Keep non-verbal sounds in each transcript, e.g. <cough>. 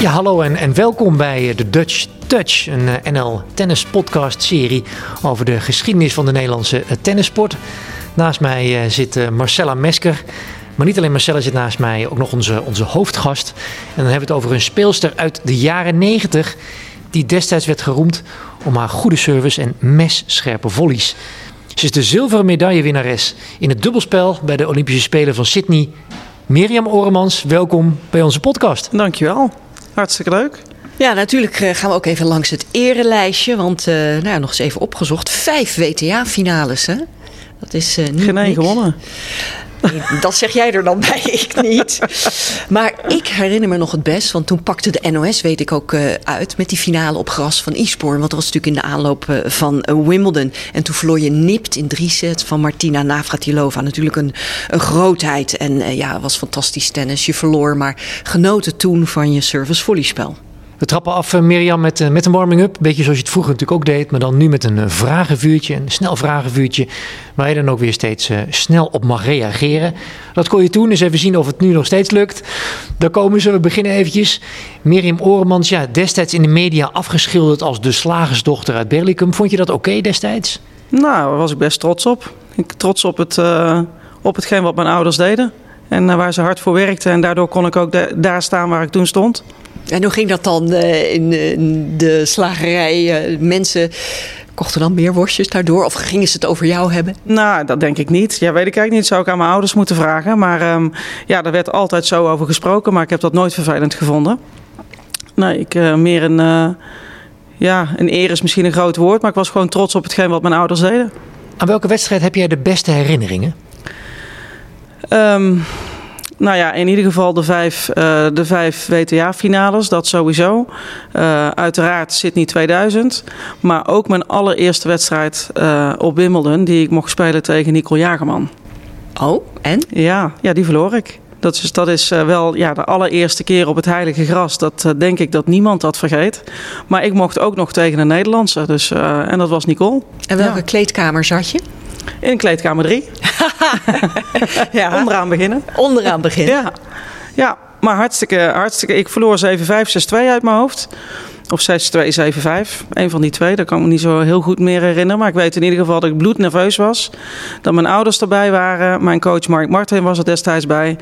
Ja, hallo en, en welkom bij de Dutch Touch, een eh, NL Tennis Podcast serie over de geschiedenis van de Nederlandse eh, tennissport. Naast mij eh, zit Marcella Mesker. Maar niet alleen Marcella zit naast mij, ook nog onze, onze hoofdgast. En dan hebben we het over een speelster uit de jaren 90 die destijds werd geroemd om haar goede service en messcherpe volleys. Ze is de zilveren medaillewinnares in het dubbelspel bij de Olympische Spelen van Sydney. Mirjam Oremans, welkom bij onze podcast. Dankjewel. Hartstikke leuk. Ja, natuurlijk eh, gaan we ook even langs het erelijstje. Want, uh, nou ja, nog eens even opgezocht. Vijf WTA-finales, hè? Dat is uh, niet Geen één gewonnen. <laughs> Dat zeg jij er dan bij, <laughs> ik niet. Maar ik herinner me nog het best, want toen pakte de NOS, weet ik ook, uit met die finale op gras van Eastbourne. Want dat was natuurlijk in de aanloop van Wimbledon. En toen verloor je nipt in drie sets van Martina Navratilova. Natuurlijk een, een grootheid. En ja, was fantastisch tennis. Je verloor, maar genoten toen van je service volleyspel. We trappen af, uh, Mirjam, met, uh, met een warming-up. Beetje zoals je het vroeger natuurlijk ook deed. Maar dan nu met een uh, vragenvuurtje, een snel vragenvuurtje. Waar je dan ook weer steeds snel op mag reageren. Dat kon je toen. Dus even zien of het nu nog steeds lukt. Daar komen ze. We beginnen eventjes. Mirjam Oremans, ja, destijds in de media afgeschilderd als de slagersdochter uit Berlicum. Vond je dat oké destijds? Nou, daar was ik best trots op. Ik trots op, het, op hetgeen wat mijn ouders deden. En waar ze hard voor werkten. En daardoor kon ik ook daar staan waar ik toen stond. En hoe ging dat dan uh, in, de slagerij? Uh, mensen kochten dan meer worstjes daardoor? Of gingen ze het over jou hebben? Nou, dat denk ik niet. Ja, weet ik eigenlijk niet. Zou ik aan mijn ouders moeten vragen. Maar um, ja, daar werd altijd zo over gesproken. Maar ik heb dat nooit vervelend gevonden. Nee, ik uh, meer een... ja, een eer is misschien een groot woord. Maar ik was gewoon trots op hetgeen wat mijn ouders deden. Aan welke wedstrijd heb jij de beste herinneringen? Um, nou ja, in ieder geval de vijf, uh, de vijf WTA-finales, dat sowieso. Uh, uiteraard Sydney 2000. Maar ook mijn allereerste wedstrijd uh, op Wimbledon, die ik mocht spelen tegen Nicole Jagerman. Oh, en? Ja, ja die verloor ik. Dat is, dat is wel ja, de allereerste keer op het heilige gras. Dat denk ik dat niemand dat vergeet. Maar ik mocht ook nog tegen een Nederlandse. Dus, en dat was Nicole. En welke kleedkamer zat je? In kleedkamer 3. <laughs> ja. Onderaan beginnen. Onderaan beginnen. Ja, ja maar hartstikke, hartstikke. Ik verloor 7-5, 6-2 uit mijn hoofd. Of 6-2, 7-5. Een van die twee. Dat kan ik me niet zo heel goed meer herinneren. Maar ik weet in ieder geval dat ik bloednerveus was. Dat mijn ouders erbij waren. Mijn coach Mark Martin was er destijds bij.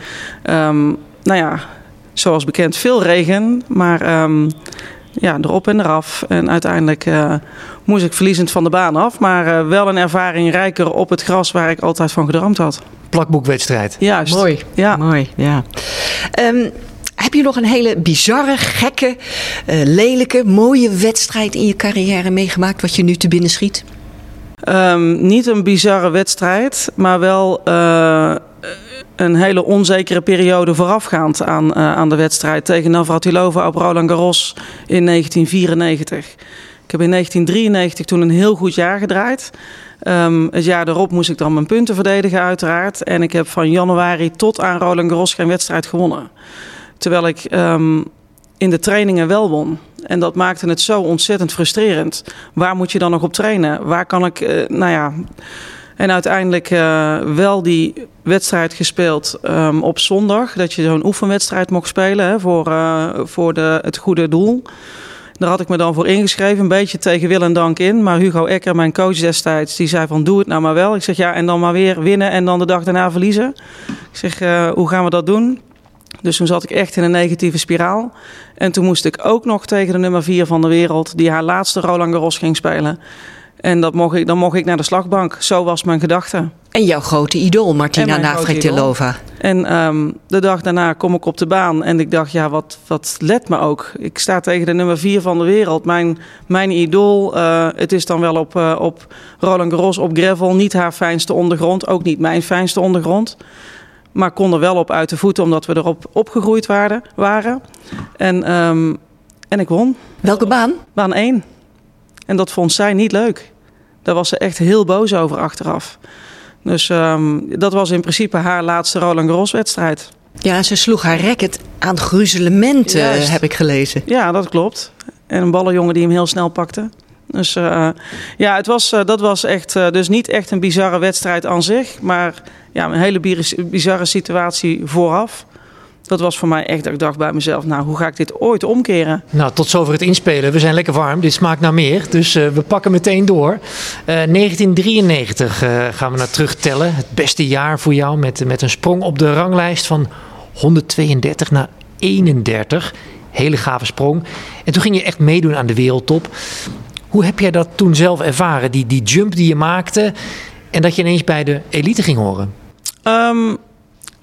Um, nou ja, zoals bekend veel regen. Maar um, ja, erop en eraf. En uiteindelijk uh, moest ik verliezend van de baan af. Maar uh, wel een ervaring rijker op het gras waar ik altijd van gedroomd had. Plakboekwedstrijd. Juist. Mooi. Ja. Mooi, ja. Um, heb je nog een hele bizarre, gekke, uh, lelijke, mooie wedstrijd in je carrière meegemaakt wat je nu te binnen schiet? Um, niet een bizarre wedstrijd, maar wel een hele onzekere periode voorafgaand aan, uh, aan de wedstrijd tegen Navratilova op Roland Garros in 1994. Ik heb in 1993 toen een heel goed jaar gedraaid. Um, het jaar erop moest ik dan mijn punten verdedigen uiteraard. En ik heb van januari tot aan Roland Garros geen wedstrijd gewonnen. Terwijl ik um, in de trainingen wel won. En dat maakte het zo ontzettend frustrerend. Waar moet je dan nog op trainen? Waar kan ik, uh, nou ja... En uiteindelijk uh, wel die wedstrijd gespeeld um, op zondag. Dat je zo'n oefenwedstrijd mocht spelen hè, voor, uh, voor de, het goede doel. Daar had ik me dan voor ingeschreven, een beetje tegen wil en dank in. Maar Hugo Ecker, mijn coach destijds, die zei van doe het nou maar wel. Ik zeg ja, en dan maar weer winnen en dan de dag daarna verliezen. Ik zeg uh, hoe gaan we dat doen? Dus toen zat ik echt in een negatieve spiraal. En toen moest ik ook nog tegen de nummer 4 van de wereld, die haar laatste Roland Garros ging spelen. En dat mocht ik, dan mocht ik naar de slagbank. Zo was mijn gedachte. En jouw grote idool, Martina Navratilova. En um, de dag daarna kom ik op de baan en ik dacht, ja, wat, wat let me ook. Ik sta tegen de nummer vier van de wereld. Mijn, mijn idool, uh, het is dan wel op, uh, op Roland Garros, op gravel. Niet haar fijnste ondergrond, ook niet mijn fijnste ondergrond. Maar kon er wel op uit de voeten, omdat we erop opgegroeid waren. waren. En, um, en ik won. Welke baan? Baan 1. En dat vond zij niet leuk. Daar was ze echt heel boos over achteraf. Dus um, dat was in principe haar laatste Roland Garros wedstrijd. Ja, ze sloeg haar racket aan gruzelementen, Juist. heb ik gelezen. Ja, dat klopt. En een ballenjongen die hem heel snel pakte. Dus uh, ja, het was, uh, dat was echt, uh, dus niet echt een bizarre wedstrijd aan zich. Maar ja, een hele bizarre situatie vooraf. Dat was voor mij echt dat ik dacht bij mezelf, nou hoe ga ik dit ooit omkeren? Nou, tot zover het inspelen. We zijn lekker warm, dit smaakt naar meer. Dus uh, we pakken meteen door. Uh, 1993 uh, gaan we naar terugtellen. Het beste jaar voor jou met, met een sprong op de ranglijst van 132 naar 31. Hele gave sprong. En toen ging je echt meedoen aan de wereldtop. Hoe heb jij dat toen zelf ervaren? Die, die jump die je maakte en dat je ineens bij de elite ging horen? Um,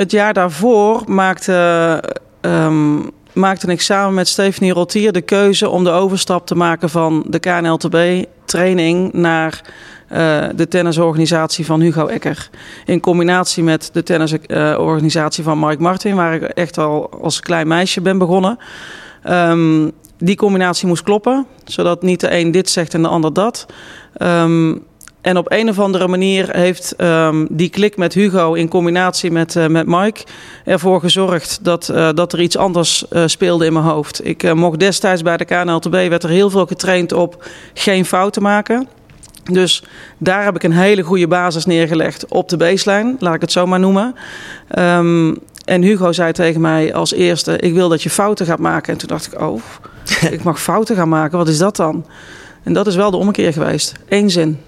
het jaar daarvoor maakte, um, maakte ik samen met Stephanie Rotier de keuze om de overstap te maken van de KNLTB training naar uh, de tennisorganisatie van Hugo Ecker. In combinatie met de tennisorganisatie van Mike Martin, waar ik echt al als klein meisje ben begonnen. Um, die combinatie moest kloppen, zodat niet de een dit zegt en de ander dat. Um, en op een of andere manier heeft um, die klik met Hugo in combinatie met, uh, met Mike ervoor gezorgd dat, uh, dat er iets anders uh, speelde in mijn hoofd. Ik mocht destijds bij de KNLTB, werd er heel veel getraind op geen fouten maken. Dus daar heb ik een hele goede basis neergelegd op de baseline, laat ik het zo maar noemen. Um, en Hugo zei tegen mij als eerste: Ik wil dat je fouten gaat maken. En toen dacht ik: Oh, <laughs> ik mag fouten gaan maken, wat is dat dan? En dat is wel de ommekeer geweest. Eén zin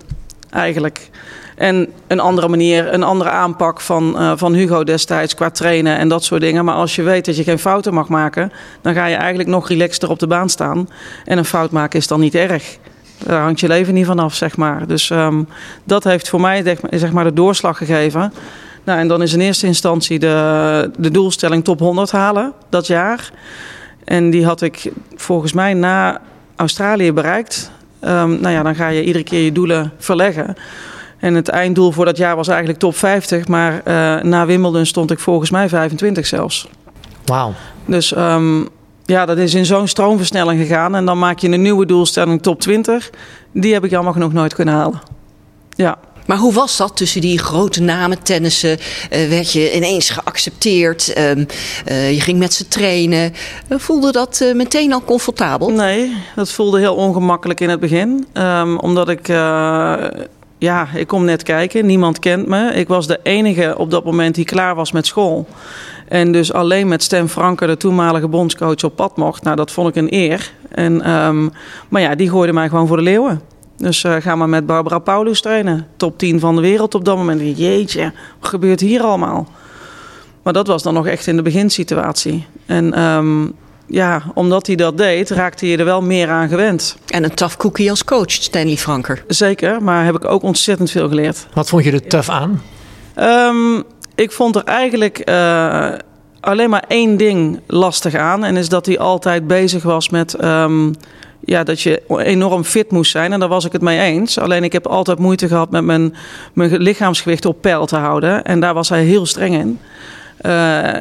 eigenlijk. En een andere manier, een andere aanpak van, uh, van Hugo destijds qua trainen en dat soort dingen. Maar als je weet dat je geen fouten mag maken, dan ga je eigenlijk nog relaxter op de baan staan. En een fout maken is dan niet erg. Daar hangt je leven niet vanaf, zeg maar. Dus um, dat heeft voor mij zeg maar, de doorslag gegeven. Nou, en dan is in eerste instantie de, de doelstelling top 100 halen dat jaar. En die had ik volgens mij na Australië bereikt. Um, nou ja, dan ga je iedere keer je doelen verleggen. En het einddoel voor dat jaar was eigenlijk top 50. Maar uh, na Wimbledon stond ik volgens mij 25 zelfs. Wauw. Dus um, ja, dat is in zo'n stroomversnelling gegaan. En dan maak je een nieuwe doelstelling top 20. Die heb ik jammer genoeg nooit kunnen halen. Ja. Maar hoe was dat tussen die grote namen tennissen? Uh, werd je ineens geaccepteerd? Um, uh, je ging met ze trainen. Uh, voelde dat meteen al comfortabel? Nee, dat voelde heel ongemakkelijk in het begin. Um, omdat ik ja, ik kom net kijken. Niemand kent me. Ik was de enige op dat moment die klaar was met school. En dus alleen met Stem Franke, de toenmalige bondscoach, op pad mocht. Nou, dat vond ik een eer. En, um, maar ja, die gooide mij gewoon voor de leeuwen. Dus uh, ga maar met Barbara Paulus trainen. Top 10 van de wereld op dat moment. Jeetje, wat gebeurt hier allemaal? Maar dat was dan nog echt in de beginsituatie. En um, ja, omdat hij dat deed, raakte je er wel meer aan gewend. En een tough cookie als coach, Stanley Franker. Zeker, maar heb ik ook ontzettend veel geleerd. Wat vond je er tough aan? Um, ik vond er eigenlijk uh, alleen maar één ding lastig aan. En is dat hij altijd bezig was met... Um, ja, dat je enorm fit moest zijn. En daar was ik het mee eens. Alleen ik heb altijd moeite gehad met mijn, mijn lichaamsgewicht op peil te houden. En daar was hij heel streng in. Uh,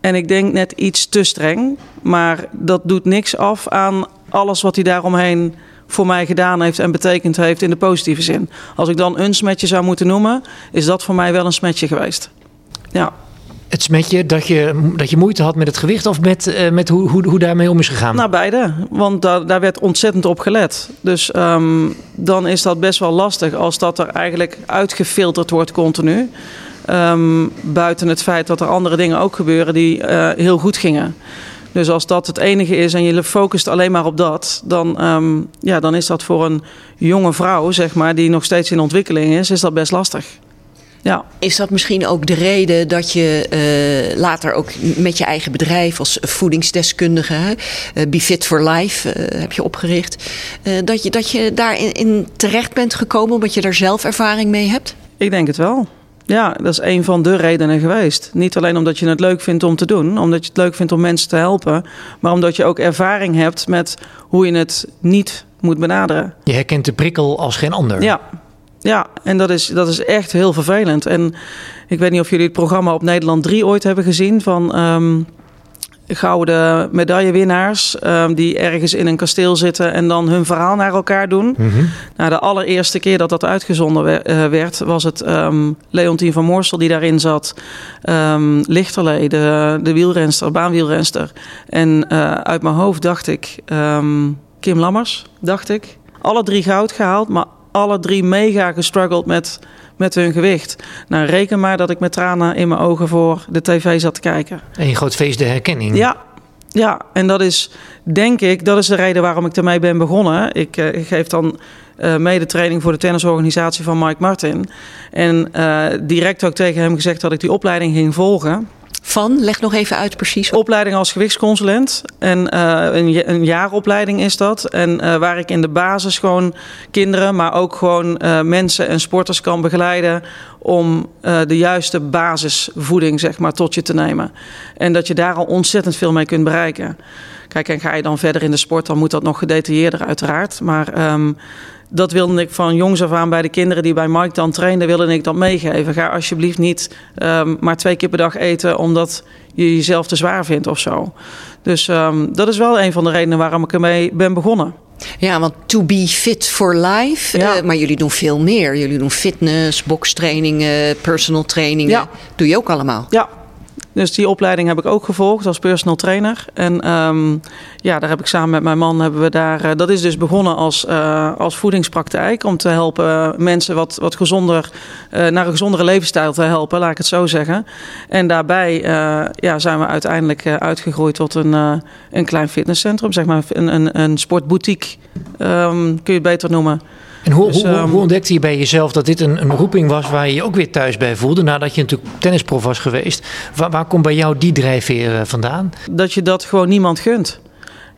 en ik denk net iets te streng. Maar dat doet niks af aan alles wat hij daaromheen voor mij gedaan heeft en betekend heeft in de positieve zin. Als ik dan een smetje zou moeten noemen, is dat voor mij wel een smetje geweest. Ja. Het smetje dat je, dat je moeite had met het gewicht of met, uh, met hoe, hoe, hoe daarmee om is gegaan? Nou, beide. Want daar, daar werd ontzettend op gelet. Dus um, dan is dat best wel lastig als dat er eigenlijk uitgefilterd wordt continu. Um, buiten het feit dat er andere dingen ook gebeuren die uh, heel goed gingen. Dus als dat het enige is en je focust alleen maar op dat, dan, um, ja, dan is dat voor een jonge vrouw, zeg maar, die nog steeds in ontwikkeling is, is dat best lastig. Ja. Is dat misschien ook de reden dat je uh, later ook met je eigen bedrijf als voedingsdeskundige, uh, Be Fit for Life, uh, heb je opgericht, dat, je, dat je daarin in terecht bent gekomen omdat je daar zelf ervaring mee hebt? Ik denk het wel. Ja, dat is een van de redenen geweest. Niet alleen omdat je het leuk vindt om te doen, omdat je het leuk vindt om mensen te helpen, maar omdat je ook ervaring hebt met hoe je het niet moet benaderen. Je herkent de prikkel als geen ander. Ja, ja, en dat is, dat is echt heel vervelend. En ik weet niet of jullie het programma op Nederland 3 ooit hebben gezien van um, gouden medaillewinnaars um, die ergens in een kasteel zitten en dan hun verhaal naar elkaar doen. Mm -hmm. Nou, de allereerste keer dat dat uitgezonden werd, was het um, Leontien van Moorsel die daarin zat. Lichterlee, de, de wielrenster, baanwielrenster. En uh, uit mijn hoofd dacht ik, Kim Lammers, dacht ik. Alle drie goud gehaald, maar alle drie mega gestruggeld met, met hun gewicht. Nou, reken maar dat ik met tranen in mijn ogen voor de tv zat te kijken. En je groot feest de herkenning. Ja, ja, en dat is denk ik, dat is de reden waarom ik ermee ben begonnen. Ik, uh, ik geef dan uh, mede training voor de tennisorganisatie van Mike Martin. En uh, direct ook tegen hem gezegd dat ik die opleiding ging volgen. Van? Leg nog even uit precies. Opleiding als gewichtsconsulent. En uh, een, een jaaropleiding is dat. En uh, waar ik in de basis gewoon kinderen, maar ook gewoon uh, mensen en sporters kan begeleiden om de juiste basisvoeding zeg maar, tot je te nemen. En dat je daar al ontzettend veel mee kunt bereiken. Kijk, en ga je dan verder in de sport, dan moet dat nog gedetailleerder uiteraard. Maar um, dat wilde ik van jongs af aan bij de kinderen die bij Mike dan trainden, wilde ik dat meegeven. Ga alsjeblieft niet um, maar twee keer per dag eten omdat je jezelf te zwaar vindt of zo. Dus um, dat is wel een van de redenen waarom ik ermee ben begonnen. Ja, want to be fit for life. Ja. Uh, maar jullie doen veel meer. Jullie doen fitness, bokstrainingen, personal trainingen. Ja. Doe je ook allemaal? Ja, dus die opleiding heb ik ook gevolgd als personal trainer. En um, ja, daar heb ik samen met mijn man hebben we daar. Uh, dat is dus begonnen als, uh, als voedingspraktijk. Om te helpen mensen wat, wat gezonder naar een gezondere levensstijl te helpen, laat ik het zo zeggen. En daarbij ja, zijn we uiteindelijk uitgegroeid tot een, een klein fitnesscentrum, zeg maar een, een, een sportboutique, um, kun je het beter noemen. En hoe, dus, hoe, hoe, ontdekte je bij jezelf dat dit een, een roeping was waar je je ook weer thuis bij voelde? Nadat je natuurlijk tennisprof was geweest. Waar, waar komt bij jou die drijfveer vandaan? Dat je dat gewoon niemand gunt.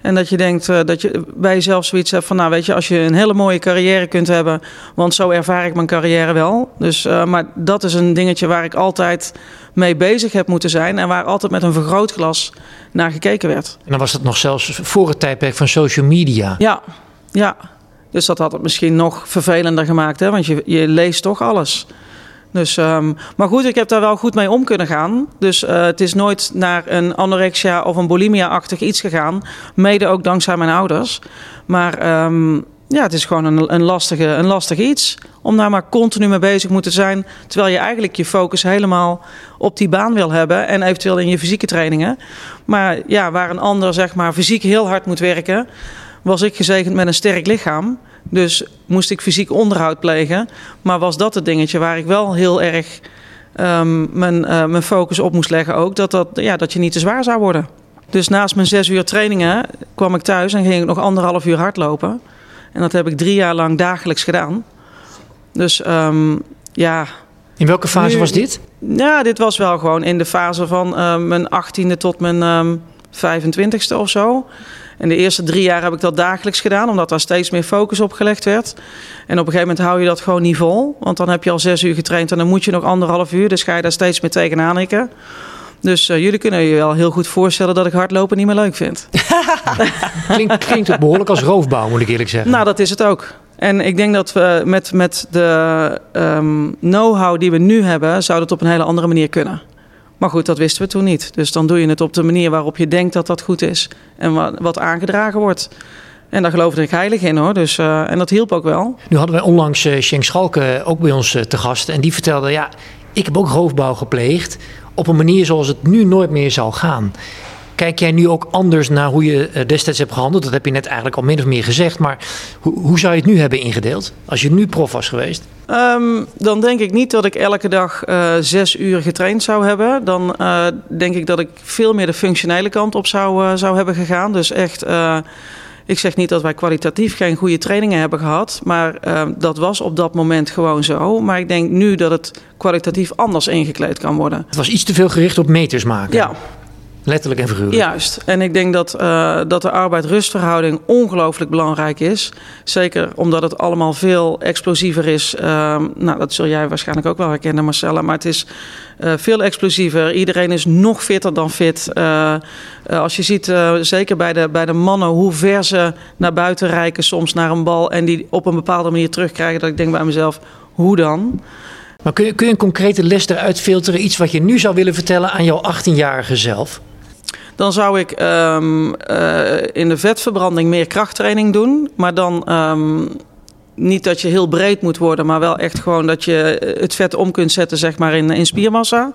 En dat je denkt uh, dat je bij jezelf zoiets hebt van, nou weet je, als je een hele mooie carrière kunt hebben, want zo ervaar ik mijn carrière wel. Dus, uh, maar dat is een dingetje waar ik altijd mee bezig heb moeten zijn en waar altijd met een vergrootglas naar gekeken werd. En dan was dat nog zelfs voor het tijdperk van social media. Ja, ja. Dus dat had het misschien nog vervelender gemaakt, hè? want je, je leest toch alles. Dus, um, maar goed, ik heb daar wel goed mee om kunnen gaan. Dus uh, het is nooit naar een anorexia of een bulimia-achtig iets gegaan. Mede ook dankzij mijn ouders. Maar um, ja, het is gewoon een, een, lastige, een lastig iets. Om daar maar continu mee bezig moeten zijn. Terwijl je eigenlijk je focus helemaal op die baan wil hebben. En eventueel in je fysieke trainingen. Maar ja, waar een ander zeg maar fysiek heel hard moet werken was ik gezegend met een sterk lichaam. Dus moest ik fysiek onderhoud plegen. Maar was dat het dingetje waar ik wel heel erg um, mijn, uh, mijn focus op moest leggen ook. Dat, dat, ja, dat je niet te zwaar zou worden. Dus naast mijn zes uur trainingen kwam ik thuis en ging ik nog anderhalf uur hardlopen. En dat heb ik drie jaar lang dagelijks gedaan. Dus um, ja. In welke fase nu, was dit? Ja, dit was wel gewoon in de fase van uh, mijn achttiende tot mijn um, 25ste of zo. En de eerste drie jaar heb ik dat dagelijks gedaan, omdat daar steeds meer focus op gelegd werd. En op een gegeven moment hou je dat gewoon niet vol. Want dan heb je al zes uur getraind en dan moet je nog anderhalf uur. Dus ga je daar steeds meer tegenaan hikken. Dus uh, jullie kunnen je wel heel goed voorstellen dat ik hardlopen niet meer leuk vind. <laughs> klinkt, klinkt het behoorlijk als roofbouw, moet ik eerlijk zeggen. Nou, dat is het ook. En ik denk dat we met, met de um, know-how die we nu hebben, zou dat op een hele andere manier kunnen. Maar goed, dat wisten we toen niet. Dus dan doe je het op de manier waarop je denkt dat dat goed is. En wat, aangedragen wordt. En daar geloofde ik heilig in hoor. Dus, uh, en dat hielp ook wel. Nu hadden wij onlangs uh, Schenk Schalke ook bij ons te gast. En die vertelde, ja, ik heb ook roofbouw gepleegd. Op een manier zoals het nu nooit meer zal gaan. Kijk jij nu ook anders naar hoe je destijds hebt gehandeld? Dat heb je net eigenlijk al min of meer gezegd. Maar hoe, hoe zou je het nu hebben ingedeeld? Als je nu prof was geweest? Um, dan denk ik niet dat ik elke dag uh, zes uur getraind zou hebben. Dan uh, denk ik dat ik veel meer de functionele kant op zou, uh, zou hebben gegaan. Dus echt, ik zeg niet dat wij kwalitatief geen goede trainingen hebben gehad. Maar ehm, dat was op dat moment gewoon zo. Maar ik denk nu dat het kwalitatief anders ingekleed kan worden. Het was iets te veel gericht op meters maken. Ja. Letterlijk en figuurlijk. Juist. En ik denk dat, uh, dat de arbeid-rustverhouding ongelooflijk belangrijk is. Zeker omdat het allemaal veel explosiever is. Uh, nou, dat zul jij waarschijnlijk ook wel herkennen, Marcella. Maar het is uh, veel explosiever. Iedereen is nog fitter dan fit. Uh, als je ziet, zeker bij de, bij de mannen, hoe ver ze naar buiten reiken soms naar een bal. En die op een bepaalde manier terugkrijgen. Dat ik denk bij mezelf, hoe dan? Maar kun je, kun je een concrete les eruit filteren? Iets wat je nu zou willen vertellen aan jouw 18-jarige zelf? Dan zou ik um, uh, in de vetverbranding meer krachttraining doen. Maar dan um, niet dat je heel breed moet worden, maar wel echt gewoon dat je het vet om kunt zetten zeg maar, in, in spiermassa.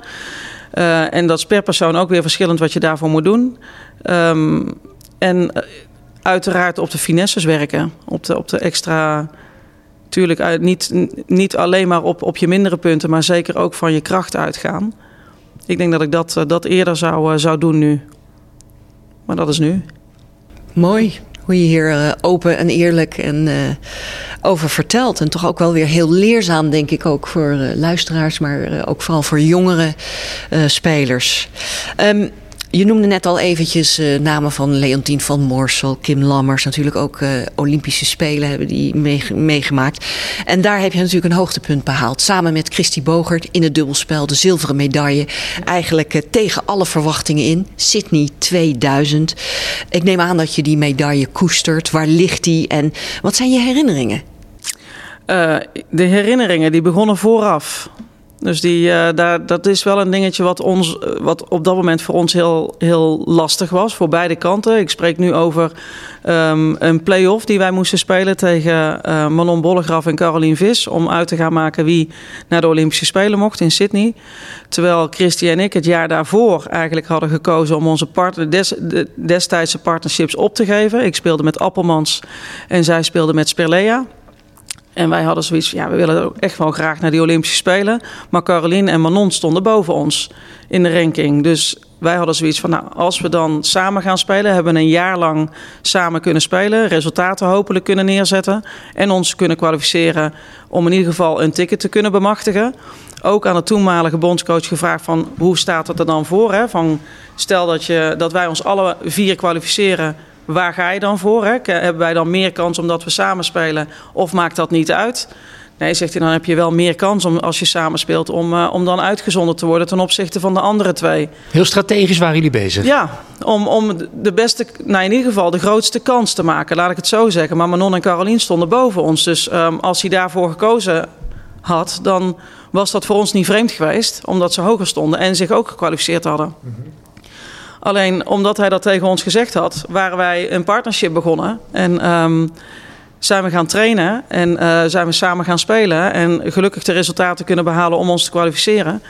Uh, en dat is per persoon ook weer verschillend wat je daarvoor moet doen. Um, en uiteraard op de finesses werken, op de, op de extra Tuurlijk niet, niet alleen maar op, op je mindere punten, maar zeker ook van je kracht uitgaan. Ik denk dat ik dat, dat eerder zou, zou doen nu. Maar dat is nu. Mooi hoe je hier open en eerlijk en over vertelt. En toch ook wel weer heel leerzaam, denk ik, ook voor luisteraars, maar ook vooral voor jongere spelers. Um, je noemde net al eventjes uh, namen van Leontien van Morsel, Kim Lammers. Natuurlijk ook uh, Olympische Spelen hebben die meegemaakt. En daar heb je natuurlijk een hoogtepunt behaald. Samen met Christy Bogert in het dubbelspel. De zilveren medaille. Eigenlijk uh, tegen alle verwachtingen in. Sydney 2000. Ik neem aan dat je die medaille koestert. Waar ligt die en wat zijn je herinneringen? de herinneringen die begonnen vooraf. Dus die, uh, daar, dat is wel een dingetje wat, ons, eh, wat op dat moment voor ons heel, heel lastig was. Voor beide kanten. Ik spreek nu over um, een play-off die wij moesten spelen tegen uh, Manon Bollegraf en Caroline Vis. Om uit te gaan maken wie naar de Olympische Spelen mocht in Sydney. Terwijl Christy en ik het jaar daarvoor eigenlijk hadden gekozen om onze partner, des, de, destijdse partnerships op te geven. Ik speelde met Appelmans en zij speelde met Sperlea. En wij hadden zoiets ja, we willen echt wel graag naar die Olympische Spelen. Maar Caroline en Manon stonden boven ons in de ranking. Dus wij hadden zoiets van, nou, als we dan samen gaan spelen... hebben we een jaar lang samen kunnen spelen... resultaten hopelijk kunnen neerzetten... en ons kunnen kwalificeren om in ieder geval een ticket te kunnen bemachtigen. Ook aan de toenmalige bondscoach gevraagd van... hoe staat het er dan voor? Hè? Van, stel dat, je, dat wij ons alle vier kwalificeren waar ga je dan voor? Hè? Hebben wij dan meer kans omdat we samen spelen of maakt dat niet uit? Nee, zegt hij, dan heb je wel meer kans om, als je samenspeelt om, uh, om dan uitgezonderd te worden ten opzichte van de andere twee. Heel strategisch waren jullie bezig? Ja, om, om de beste, nou in ieder geval de grootste kans te maken, laat ik het zo zeggen. Maar Manon en Carolien stonden boven ons. Dus um, als hij daarvoor gekozen had, dan was dat voor ons niet vreemd geweest, omdat ze hoger stonden en zich ook gekwalificeerd hadden. Mm -hmm. Alleen omdat hij dat tegen ons gezegd had, waren wij een partnership begonnen. En um, zijn we gaan trainen en uh, zijn we samen gaan spelen. En gelukkig de resultaten kunnen behalen om ons te kwalificeren.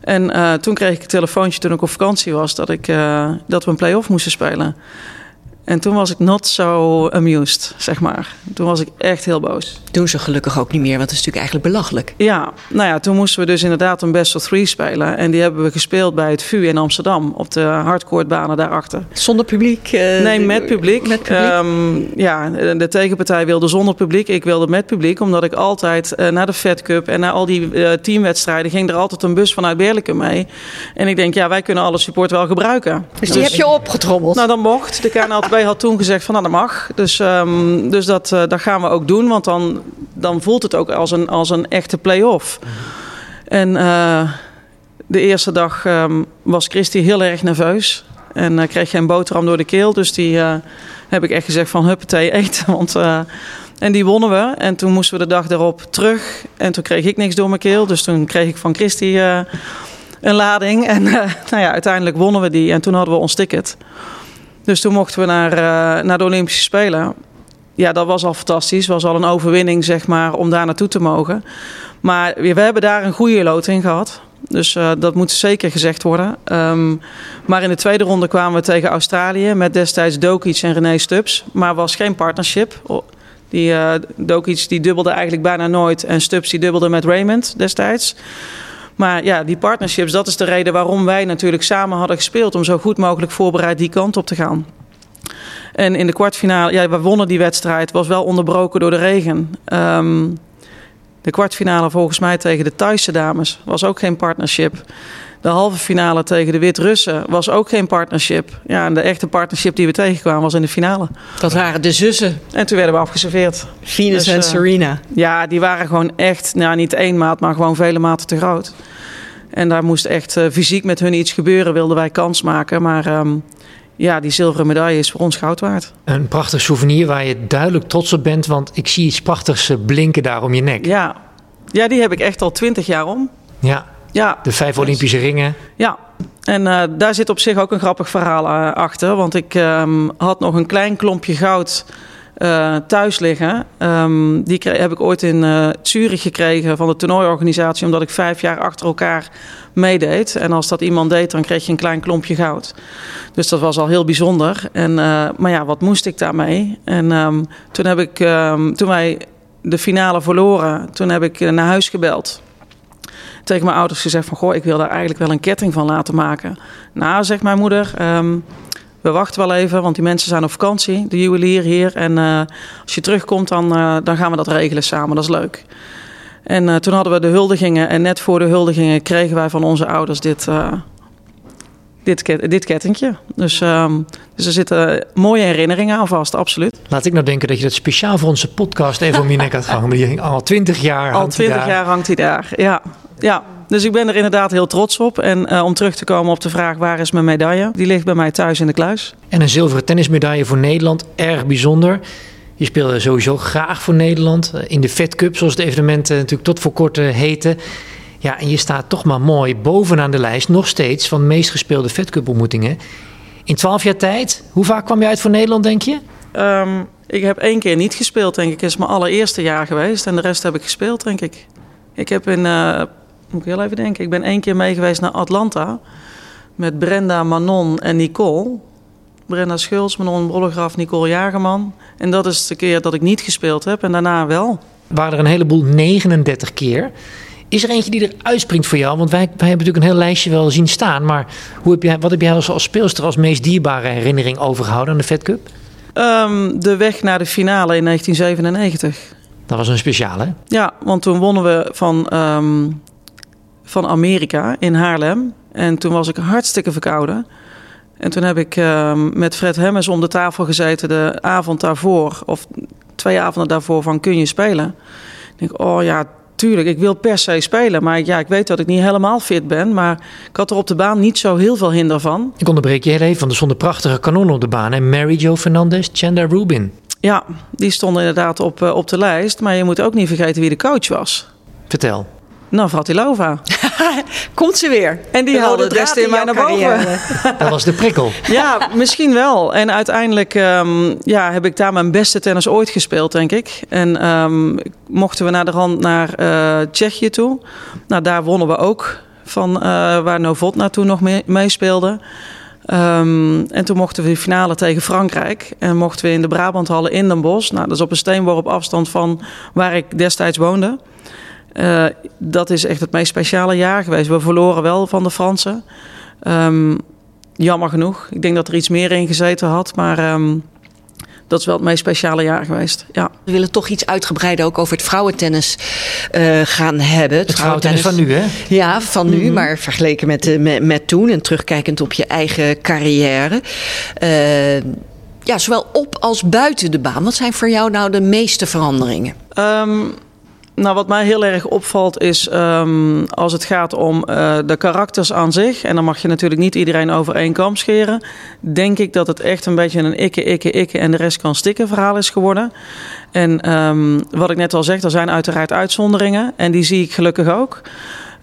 En uh, toen kreeg ik een telefoontje toen ik op vakantie was dat, ik, uh, dat we een play-off moesten spelen. En toen was ik not so amused, zeg maar. Toen was ik echt heel boos. Doen ze gelukkig ook niet meer, want het is natuurlijk eigenlijk belachelijk. Ja, nou ja, toen moesten we dus inderdaad een best of three spelen. En die hebben we gespeeld bij het VU in Amsterdam, op de hardcourtbanen daarachter. Zonder publiek? Uh, nee, met publiek. Met publiek? Um, ja, de tegenpartij wilde zonder publiek. Ik wilde met publiek, omdat ik altijd uh, naar de Fed Cup en naar al die uh, teamwedstrijden ging er altijd een bus vanuit Berlijke mee. En ik denk, ja, wij kunnen alle support wel gebruiken. Dus die dus, heb je opgetrommeld? Nou, dan mocht. De KNLTB had toen gezegd van nou, dat mag. Dus, um, dus dat, uh, dat gaan we ook doen. Want dan, dan voelt het ook als een, als een echte play-off. En uh, de eerste dag um, was Christy heel erg nerveus. En uh, kreeg geen boterham door de keel. Dus die heb ik echt gezegd van huppatee eten. Want, en die wonnen we. En toen moesten we de dag erop terug. En toen kreeg ik niks door mijn keel. Dus toen kreeg ik van Christy een lading. En <laughs> nou ja, uiteindelijk wonnen we die. En toen hadden we ons ticket. Dus toen mochten we naar, uh, naar de Olympische Spelen. Ja, dat was al fantastisch. was al een overwinning, zeg maar, om daar naartoe te mogen. Maar we hebben daar een goede loting gehad. Dus uh, dat moet zeker gezegd worden. Um, maar in de tweede ronde kwamen we tegen Australië met destijds Dokic en René Stubbs. Maar was geen partnership. Die uh, die dubbelde eigenlijk bijna nooit en Stubbs die dubbelde met Raymond destijds. Maar ja, die partnerships, dat is de reden waarom wij natuurlijk samen hadden gespeeld. Om zo goed mogelijk voorbereid die kant op te gaan. En in de kwartfinale, ja, we wonnen die wedstrijd, was wel onderbroken door de regen. Um, de kwartfinale volgens mij tegen de Thaise dames was ook geen partnership. De halve finale tegen de Wit-Russen was ook geen partnership. Ja, en de echte partnership die we tegenkwamen was in de finale. Dat waren de zussen. En toen werden we afgeserveerd. Venus dus, en uh, Serena. Ja, die waren gewoon echt, nou niet één maat, maar gewoon vele maten te groot. En daar moest echt uh, fysiek met hun iets gebeuren, wilden wij kans maken. Maar um, ja, die zilveren medaille is voor ons goud waard. Een prachtig souvenir waar je duidelijk trots op bent, want ik zie iets prachtigs blinken daar om je nek. Ja, ja die heb ik echt al twintig jaar om. Ja. Ja. De vijf Olympische ringen. Ja, en uh, daar zit op zich ook een grappig verhaal uh, achter. Want ik um, had nog een klein klompje goud uh, thuis liggen. Um, die heb ik ooit in Zurich gekregen van de toernooiorganisatie... omdat ik vijf jaar achter elkaar meedeed. En als dat iemand deed, dan kreeg je een klein klompje goud. Dus dat was al heel bijzonder. En, maar ja, wat moest ik daarmee? En um, toen, heb ik, toen wij de finale verloren, toen heb ik naar huis gebeld tegen mijn ouders gezegd van... goh, ik wil daar eigenlijk wel een ketting van laten maken. Nou, zegt mijn moeder... Ehm, we wachten wel even, want die mensen zijn op vakantie, de juwelier hier. En uh, als je terugkomt, dan, uh, dan gaan we dat regelen samen. Dat is leuk. En uh, toen hadden we de huldigingen. En net voor de huldigingen kregen wij van onze ouders dit, dit, dit kettingje. Dus, um, dus er zitten mooie herinneringen aan vast, absoluut. Laat ik nou denken dat je dat speciaal voor onze podcast even om je nek had gehangen. Die al twintig jaar Al twintig jaar hangt hij daar, ja. ja. Dus ik ben er inderdaad heel trots op. En uh, om terug te komen op de vraag waar is mijn medaille? Die ligt bij mij thuis in de kluis. En een zilveren tennismedaille voor Nederland, erg bijzonder. Je speelde sowieso graag voor Nederland. In de Fed Cup, zoals de evenementen natuurlijk tot voor kort heten. Ja, en je staat toch maar mooi bovenaan de lijst, nog steeds, van de meest gespeelde Fed Cup ontmoetingen. In twaalf jaar tijd, hoe vaak kwam je uit voor Nederland, denk je? Um, ik heb één keer niet gespeeld, denk ik. Het is mijn allereerste jaar geweest. En de rest heb ik gespeeld, denk ik. Ik heb in, uh, moet ik heel even denken, ik ben één keer mee geweest naar Atlanta. Met Brenda, Manon en Nicole. Brenda Schulz, Manon Brollegraf, Nicole Jagerman. En dat is de keer dat ik niet gespeeld heb en daarna wel. Waren er een heleboel 39 keer. Is er eentje die er uitspringt voor jou? Want wij, wij hebben natuurlijk een heel lijstje wel zien staan. Maar hoe heb jij, wat heb jij als, als speelster als meest dierbare herinnering overgehouden aan de Fed Cup? Um, de weg naar de finale in 1997. Dat was een speciale, Ja, want toen wonnen we van, um, van Amerika in Haarlem. En toen was ik hartstikke verkouden. En toen heb ik um, met Fred Hemmers om de tafel gezeten de avond daarvoor. Of twee avonden daarvoor van kun je spelen? Ik denk, oh ja, tuurlijk, ik wil per se spelen. Maar ja, ik weet dat ik niet helemaal fit ben. Maar ik had er op de baan niet zo heel veel hinder van. Ik onderbreek je heel even, want er stonden prachtige kanonnen op de baan. En Mary Jo Fernandez, Chandler Rubin. Ja, die stonden inderdaad op, uh, op de lijst. Maar je moet ook niet vergeten wie de coach was. Vertel. Navratilova. <laughs> Komt ze weer. En die haalde het beste in mij naar boven. <laughs> Dat was de prikkel. Ja, misschien wel. En uiteindelijk um, ja, heb ik daar mijn beste tennis ooit gespeeld, denk ik. En um, mochten we naar de rand naar uh, Tsjechië toe. Nou, daar wonnen we ook van uh, waar Novotna toen nog mee, meespeelde. Um, en toen mochten we de finale tegen Frankrijk. En mochten we in de Brabanthallen in Den Bosch. Nou, dat is op een steenworp afstand van waar ik destijds woonde. Uh, dat is echt het meest speciale jaar geweest. We verloren wel van de Fransen. Um, jammer genoeg. Ik denk dat er iets meer in gezeten had. Maar um, dat is wel het meest speciale jaar geweest. Ja. We willen toch iets uitgebreider ook over het vrouwentennis uh, gaan hebben. Het, het vrouwentennis, vrouwentennis van nu, hè? Ja, van nu, mm -hmm. maar vergeleken met, uh, met, met, toen en terugkijkend op je eigen carrière. Uh, ja, zowel op als buiten de baan. Wat zijn voor jou nou de meeste veranderingen? Um, nou, wat mij heel erg opvalt is um, als het gaat om uh, de karakters aan zich. En dan mag je natuurlijk niet iedereen over één kam scheren. Denk ik dat het echt een beetje een ikke, ikke, ikke en de rest kan stikken verhaal is geworden. En um, wat ik net al zeg, er zijn uiteraard uitzonderingen. En die zie ik gelukkig ook.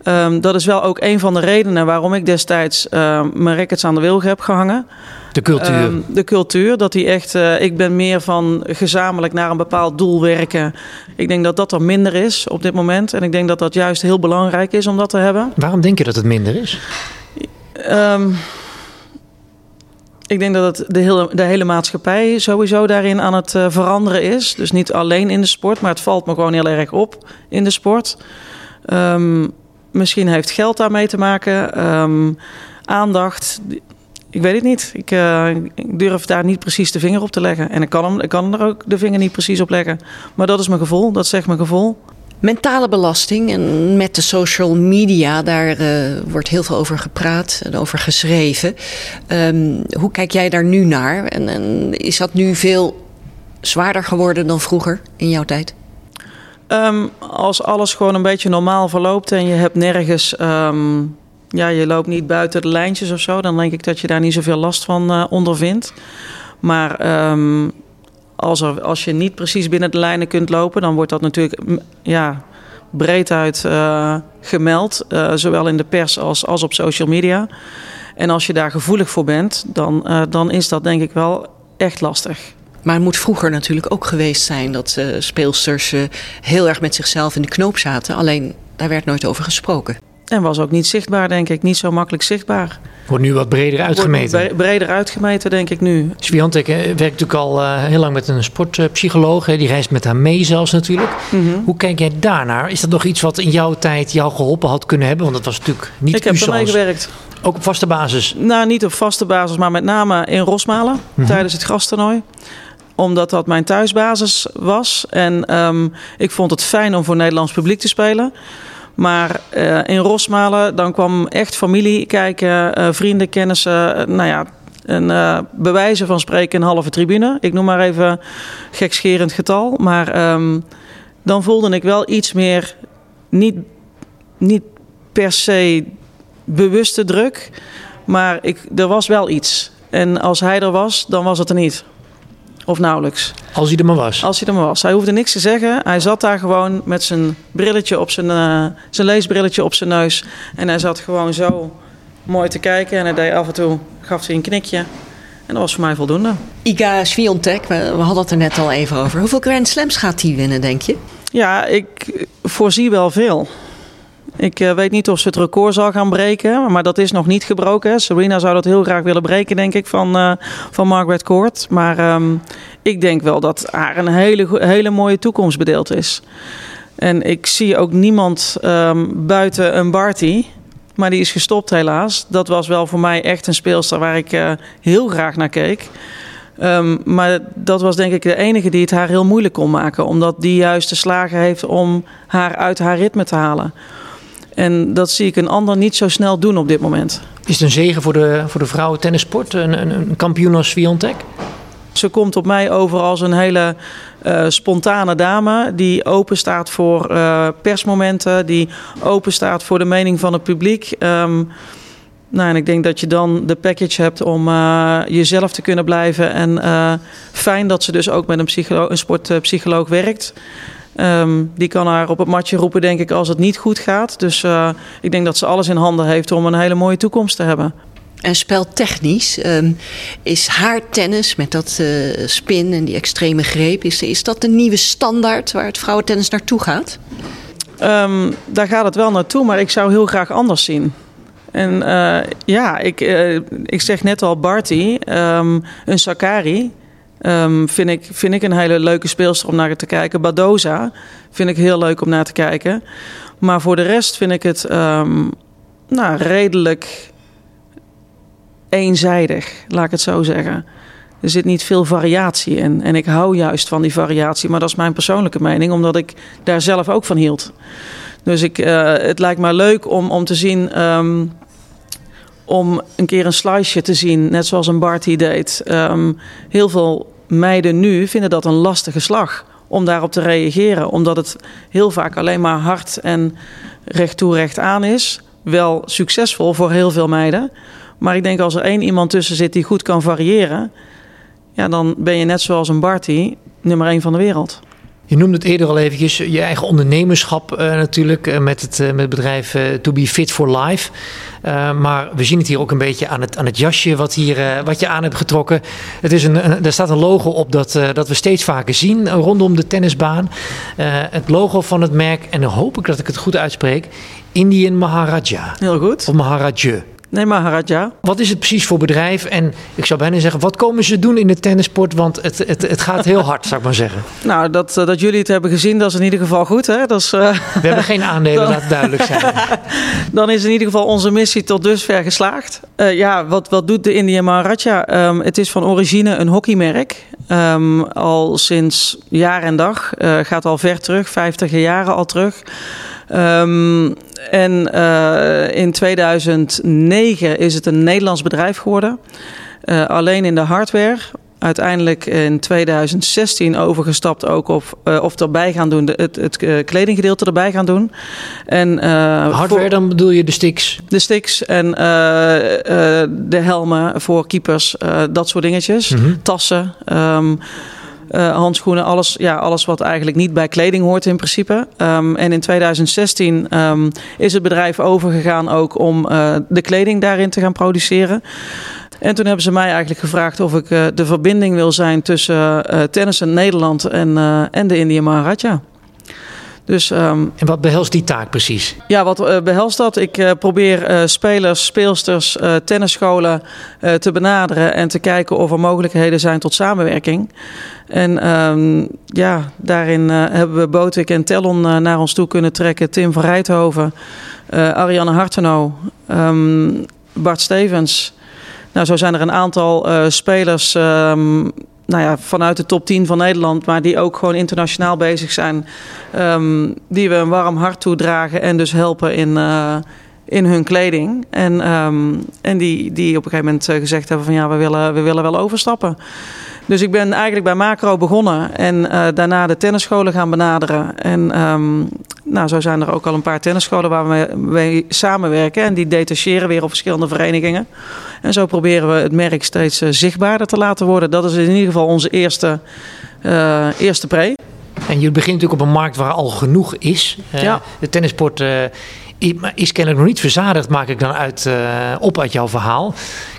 Um, dat is wel ook een van de redenen waarom ik destijds mijn rackets aan de wilg heb gehangen. De cultuur. Um, de cultuur, dat die echt. Uh, ik ben meer van gezamenlijk naar een bepaald doel werken. Ik denk dat dat er minder is op dit moment. En ik denk dat dat juist heel belangrijk is om dat te hebben. Waarom denk je dat het minder is? Um, ik denk dat het de, hele, de hele maatschappij sowieso daarin aan het uh, veranderen is. Dus niet alleen in de sport, maar het valt me gewoon heel erg op in de sport. Um, misschien heeft geld daarmee te maken, um, aandacht. Ik weet het niet. Ik, uh, ik, durf daar niet precies de vinger op te leggen. En ik kan, hem, ik kan er ook de vinger niet precies op leggen. Maar dat is mijn gevoel, dat zegt mijn gevoel. Mentale belasting en met de social media, daar uh, wordt heel veel over gepraat en over geschreven. Um, hoe kijk jij daar nu naar? En, en is dat nu veel zwaarder geworden dan vroeger in jouw tijd? Um, als alles gewoon een beetje normaal verloopt en je hebt nergens. Um, ja, je loopt niet buiten de lijntjes of zo, dan denk ik dat je daar niet zoveel last van uh, ondervindt. Maar um, als, er, als je niet precies binnen de lijnen kunt lopen, dan wordt dat natuurlijk ja, breed uit uh, gemeld, uh, zowel in de pers als, als op social media. En als je daar gevoelig voor bent, dan, dan is dat denk ik wel echt lastig. Maar het moet vroeger natuurlijk ook geweest zijn dat speelsters heel erg met zichzelf in de knoop zaten. Alleen daar werd nooit over gesproken. En was ook niet zichtbaar, denk ik. Niet zo makkelijk zichtbaar. Wordt nu wat breder uitgemeten. Wordt breder uitgemeten, denk ik nu. Swiatek werkt natuurlijk al uh, heel lang met een sportpsycholoog. Die reist met haar mee zelfs natuurlijk. -hmm. Hoe kijk jij daarnaar? Is dat nog iets wat in jouw tijd jou geholpen had kunnen hebben? Want dat was natuurlijk niet Ik heb ermee gewerkt. Ook op vaste basis? Nou, niet op vaste basis, maar met name in Rosmalen. -hmm. Tijdens het gastoernooi omdat dat mijn thuisbasis was. En um, ik vond het fijn om voor Nederlands publiek te spelen. Maar uh, in Rosmalen, dan kwam echt familie kijken, uh, vrienden, kennissen. Uh, nou ja, een bewijzen van spreken een halve tribune. Ik noem maar even gekscherend getal. Maar um, dan voelde ik wel iets meer, niet, niet per se bewuste druk. Maar ik, er was wel iets. En als hij er was, dan was het er niet. Of nauwelijks. Als hij er maar was. Als hij er maar was. Hij hoefde niks te zeggen. Hij zat daar gewoon met zijn brilletje op zijn, uh, zijn leesbrilletje op zijn neus. En hij zat gewoon zo mooi te kijken. En hij deed af en toe, gaf hij een knikje. En dat was voor mij voldoende. Iga Swiatek, we, we hadden het er net al even over. Hoeveel Grand Slams gaat hij winnen, denk je? Ja, ik voorzie wel veel. Ik uh, weet niet of ze het record zal gaan breken, maar dat is nog niet gebroken. Serena zou dat heel graag willen breken, denk ik, van, uh, van Margaret Court. Maar um, ik denk wel dat haar een hele, hele mooie toekomst bedeeld is. En ik zie ook niemand um, buiten een Barty, maar die is gestopt helaas. Dat was wel voor mij echt een speelster waar ik uh, heel graag naar keek. Um, maar dat was denk ik de enige die het haar heel moeilijk kon maken. Omdat die juist de slagen heeft om haar uit haar ritme te halen. En dat zie ik een ander niet zo snel doen op dit moment. Is het een zegen voor de, voor de vrouwen tennissport? Een, een, een kampioen als Swiatek? Ze komt op mij over als een hele uh, spontane dame die open staat voor uh, persmomenten, die open staat voor de mening van het publiek. Um, nou, en ik denk dat je dan de package hebt om uh, jezelf te kunnen blijven. En fijn dat ze dus ook met een, psycholo een sportpsycholoog werkt. Um, die kan haar op het matje roepen, denk ik, als het niet goed gaat. Dus uh, ik denk dat ze alles in handen heeft om een hele mooie toekomst te hebben. En speltechnisch, um, is haar tennis met dat uh, spin en die extreme greep... Is, is dat de nieuwe standaard waar het vrouwentennis naartoe gaat? Um, daar gaat het wel naartoe, maar ik zou heel graag anders zien. En uh, ja, ik, uh, ik zeg net al Barty, um, een Sakari... Um, vind, ik, vind ik een hele leuke speelster om naar te kijken. Badoza vind ik heel leuk om naar te kijken. Maar voor de rest vind ik het um, nou, redelijk eenzijdig, laat ik het zo zeggen. Er zit niet veel variatie in. En ik hou juist van die variatie. Maar dat is mijn persoonlijke mening, omdat ik daar zelf ook van hield. Dus ik, uh, het lijkt me leuk om, om te zien. Um, om een keer een sliceje te zien, net zoals een Barty deed. Heel veel meiden nu vinden dat een lastige slag om daarop te reageren. Omdat het heel vaak alleen maar hard en recht toe recht aan is. Wel succesvol voor heel veel meiden. Maar ik denk als er één iemand tussen zit die goed kan variëren... Ja, dan ben je net zoals een Barty nummer één van de wereld. Je noemde het eerder al eventjes, je eigen ondernemerschap uh, natuurlijk uh, met, het, uh, met het bedrijf To Be Fit for Life. maar we zien het hier ook een beetje aan het, aan het jasje wat, hier, wat je aan hebt getrokken. Het is een, een, er staat een logo op dat, dat we steeds vaker zien rondom de tennisbaan. het logo van het merk, en dan hoop ik dat ik het goed uitspreek, Indian Maharaja. Heel goed. Of Maharaja. Nee, Maharaja. Wat is het precies voor bedrijf? En ik zou bijna zeggen, wat komen ze doen in de tennissport? Want het, het, het gaat heel hard, zou ik maar zeggen. <laughs> Nou, dat, dat jullie het hebben gezien, dat is in ieder geval goed. Hè? Dat is, uh, We hebben geen aandelen, <laughs> laat duidelijk zijn. <laughs> Dan is in ieder geval onze missie tot dusver geslaagd. Uh, ja, wat, wat doet de India Maharaja? Um, het is van origine een hockeymerk. Um, al sinds jaar en dag. Uh, gaat al ver terug, 50 jaren al terug. Um, en uh, in 2009 is het een Nederlands bedrijf geworden. Uh, alleen in de hardware. Uiteindelijk in 2016 overgestapt ook op uh, of erbij gaan doen, de, het, het kledinggedeelte erbij gaan doen. En, hardware, voor, dan bedoel je de sticks? De sticks en de helmen voor keepers, dat soort dingetjes. Mm -hmm. Tassen. Um, uh, handschoenen, alles, ja, alles wat eigenlijk niet bij kleding hoort in principe. Um, en in 2016 um, is het bedrijf overgegaan ook om uh, de kleding daarin te gaan produceren. En toen hebben ze mij eigenlijk gevraagd of ik uh, de verbinding wil zijn tussen tennis in Nederland en, en de India Maharaja. Dus, ehm, en wat behelst die taak precies? Ja, wat uh, behelst dat? Ik uh, probeer uh, spelers, speelsters, tennisscholen te benaderen en te kijken of er mogelijkheden zijn tot samenwerking. En um, ja, daarin hebben we Botik en Tellon naar ons toe kunnen trekken. Tim van Rijthoven, Ariane Harteno, um, Bart Stevens. Nou, zo zijn er een aantal spelers nou ja, vanuit de top 10 van Nederland, maar die ook gewoon internationaal bezig zijn. Um, die we een warm hart toedragen en dus helpen in, uh, in hun kleding. En, um, en die, die op een gegeven moment eh, gezegd hebben van ja, we willen, we willen wel overstappen. Dus ik ben eigenlijk bij Macro begonnen en uh, daarna de tennisscholen gaan benaderen. En um, nou, zo zijn er ook al een paar tennisscholen waar we mee samenwerken. En die detacheren weer op verschillende verenigingen. En zo proberen we het merk steeds uh, zichtbaarder te laten worden. Dat is in ieder geval onze eerste, uh, eerste pre. En je begint natuurlijk op een markt waar al genoeg is. Ja. De tennisport is kennelijk nog niet verzadigd, maak ik dan uit, uh, op uit jouw verhaal.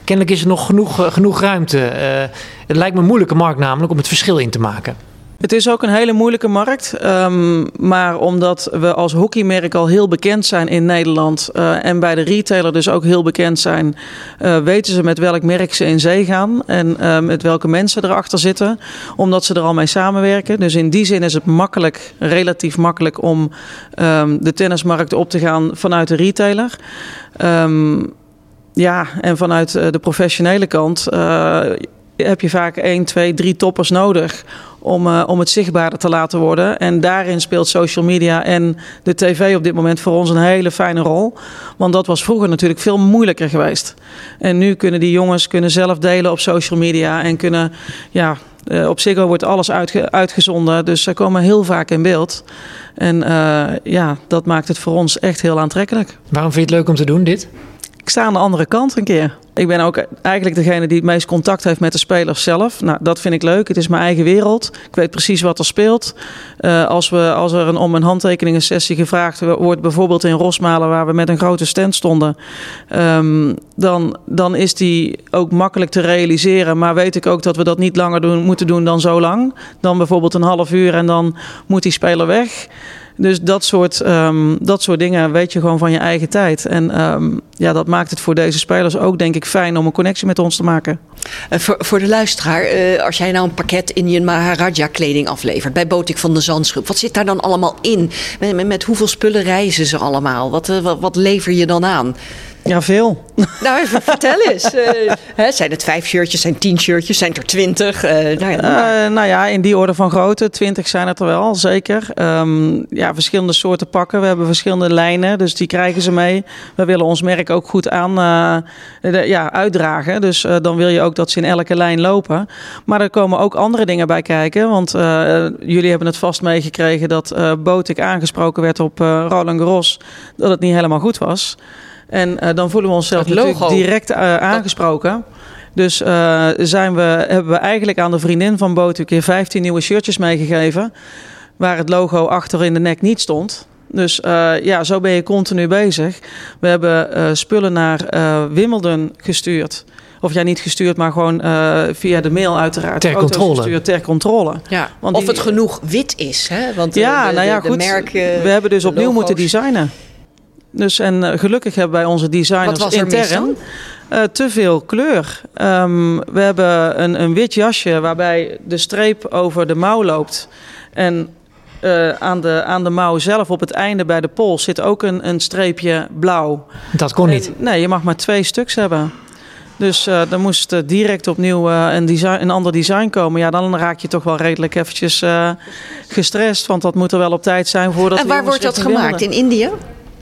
Kennelijk is er nog genoeg, uh, genoeg ruimte. Uh, het lijkt me een moeilijke markt namelijk om het verschil in te maken. Het is ook een hele moeilijke markt. Um, maar omdat we als hockeymerk al heel bekend zijn in Nederland. Uh, en bij de retailer dus ook heel bekend zijn. Uh, weten ze met welk merk ze in zee gaan. En uh, met welke mensen erachter zitten. Omdat ze er al mee samenwerken. Dus in die zin is het makkelijk, relatief makkelijk om um, de tennismarkt op te gaan vanuit de retailer. Um, ja, en vanuit de professionele kant heb je vaak 1, 2, 3 toppers nodig om, uh, om het zichtbaarder te laten worden. En daarin speelt social media en de tv op dit moment voor ons een hele fijne rol. Want dat was vroeger natuurlijk veel moeilijker geweest. En nu kunnen die jongens kunnen zelf delen op social media en kunnen, ja, uh, op Ziggo wordt alles uitge uitgezonden, dus ze komen heel vaak in beeld. En uh, ja, dat maakt het voor ons echt heel aantrekkelijk. Waarom vind je het leuk om te doen, dit? Ik sta aan de andere kant een keer. Ik ben ook eigenlijk degene die het meest contact heeft met de spelers zelf. Nou, dat vind ik leuk. Het is mijn eigen wereld. Ik weet precies wat er speelt. Uh, als, we, als er een, om een handtekeningen sessie gevraagd wordt, bijvoorbeeld in Rosmalen, waar we met een grote stand stonden, um, dan, dan is die ook makkelijk te realiseren. Maar weet ik ook dat we dat niet langer moeten doen dan zo lang. Dan bijvoorbeeld een half uur en dan moet die speler weg. Dus dat soort, um, dat soort dingen weet je gewoon van je eigen tijd. En um, ja, dat maakt het voor deze spelers ook, denk ik, fijn om een connectie met ons te maken. Uh, voor, voor de luisteraar, uh, als jij nou een pakket in je Maharaja kleding aflevert bij Botik van de Zandschulp, wat zit daar dan allemaal in? Met, met, met hoeveel spullen reizen ze allemaal? Wat, wat, wat lever je dan aan? Ja, veel. Nou, even vertel eens. Uh, hè, zijn het vijf shirtjes, zijn tien shirtjes, zijn er twintig? Uh, nou, ja, uh, nou ja, in die orde van grootte. Twintig zijn het er wel, zeker. Um, ja, verschillende soorten pakken. We hebben verschillende lijnen, dus die krijgen ze mee. We willen ons merk ook goed aan de, ja, uitdragen. Dus dan wil je ook dat ze in elke lijn lopen. Maar er komen ook andere dingen bij kijken. Want jullie hebben het vast meegekregen dat Botik aangesproken werd op Roland Garros. Dat het niet helemaal goed was. En uh, dan voelen we onszelf natuurlijk direct uh, aangesproken. Dus uh, zijn we, hebben we eigenlijk aan de vriendin van Boot een keer 15 nieuwe shirtjes meegegeven. Waar het logo achter in de nek niet stond. Dus ja, zo ben je continu bezig. We hebben spullen naar Wimbledon gestuurd. Of ja, niet gestuurd, maar gewoon uh, via de mail uiteraard. Ter controle. Gestuurd, ter controle. Ja. Want of die, het genoeg wit is. Hè? Want ja, de, nou ja, de, goed. merken, we hebben dus opnieuw moeten designen. Dus en uh, gelukkig hebben wij onze designers Wat was er intern uh, te veel kleur. Um, we hebben een, een wit jasje waarbij de streep over de mouw loopt. En uh, aan, de, aan de mouw zelf op het einde bij de pols zit ook een, een streepje blauw. Dat kon niet. En, nee, je mag maar twee stuks hebben. Dus uh, dan moest uh, direct opnieuw uh, een, design, een ander design komen. Ja, dan raak je toch wel redelijk eventjes gestrest. Want dat moet er wel op tijd zijn voordat En waar wordt dat gemaakt? In India?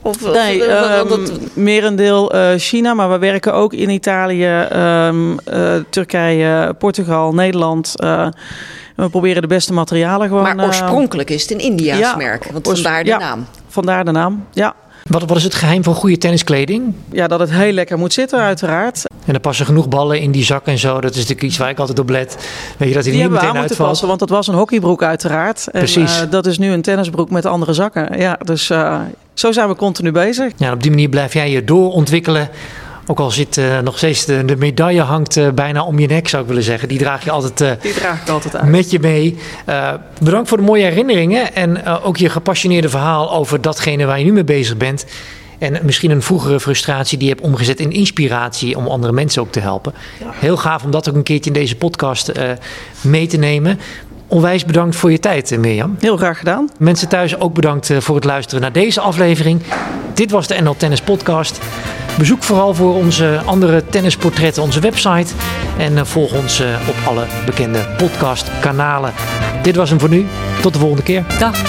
Of, nee, um, dat... merendeel uh, China, maar we werken ook in Italië, um, uh, Turkije, Portugal, Nederland. Uh, we proberen de beste materialen gewoon. Maar oorspronkelijk is het een Indiaas ja, merk, want vandaar de ja, naam. Vandaar de naam, ja. Wat, wat is het geheim van goede tenniskleding? Ja, dat het heel lekker moet zitten, uiteraard. En er passen genoeg ballen in die zak en zo. Dat is natuurlijk iets waar ik altijd op let. Weet je dat hij die niet meteen aan uitvalt? passen, want dat was een hockeybroek uiteraard. En, Precies. Uh, dat is nu een tennisbroek met andere zakken. Ja, dus uh, zo zijn we continu bezig. Ja, op die manier blijf jij je doorontwikkelen Ook al zit uh, nog steeds de, de medaille hangt uh, bijna om je nek, zou ik willen zeggen. Die draag je altijd, uh, Die draag ik altijd uit. met je mee. bedankt voor de mooie herinneringen en ook je gepassioneerde verhaal over datgene waar je nu mee bezig bent. En misschien een vroegere frustratie die je hebt omgezet in inspiratie om andere mensen ook te helpen. Heel gaaf om dat ook een keertje in deze podcast mee te nemen. Onwijs bedankt voor je tijd, Mirjam. Heel graag gedaan. Mensen thuis ook bedankt voor het luisteren naar deze aflevering. Dit was de NL Tennis Podcast. Bezoek vooral voor onze andere tennisportretten onze website. En volg ons op alle bekende podcastkanalen. Dit was hem voor nu. Tot de volgende keer. Dag.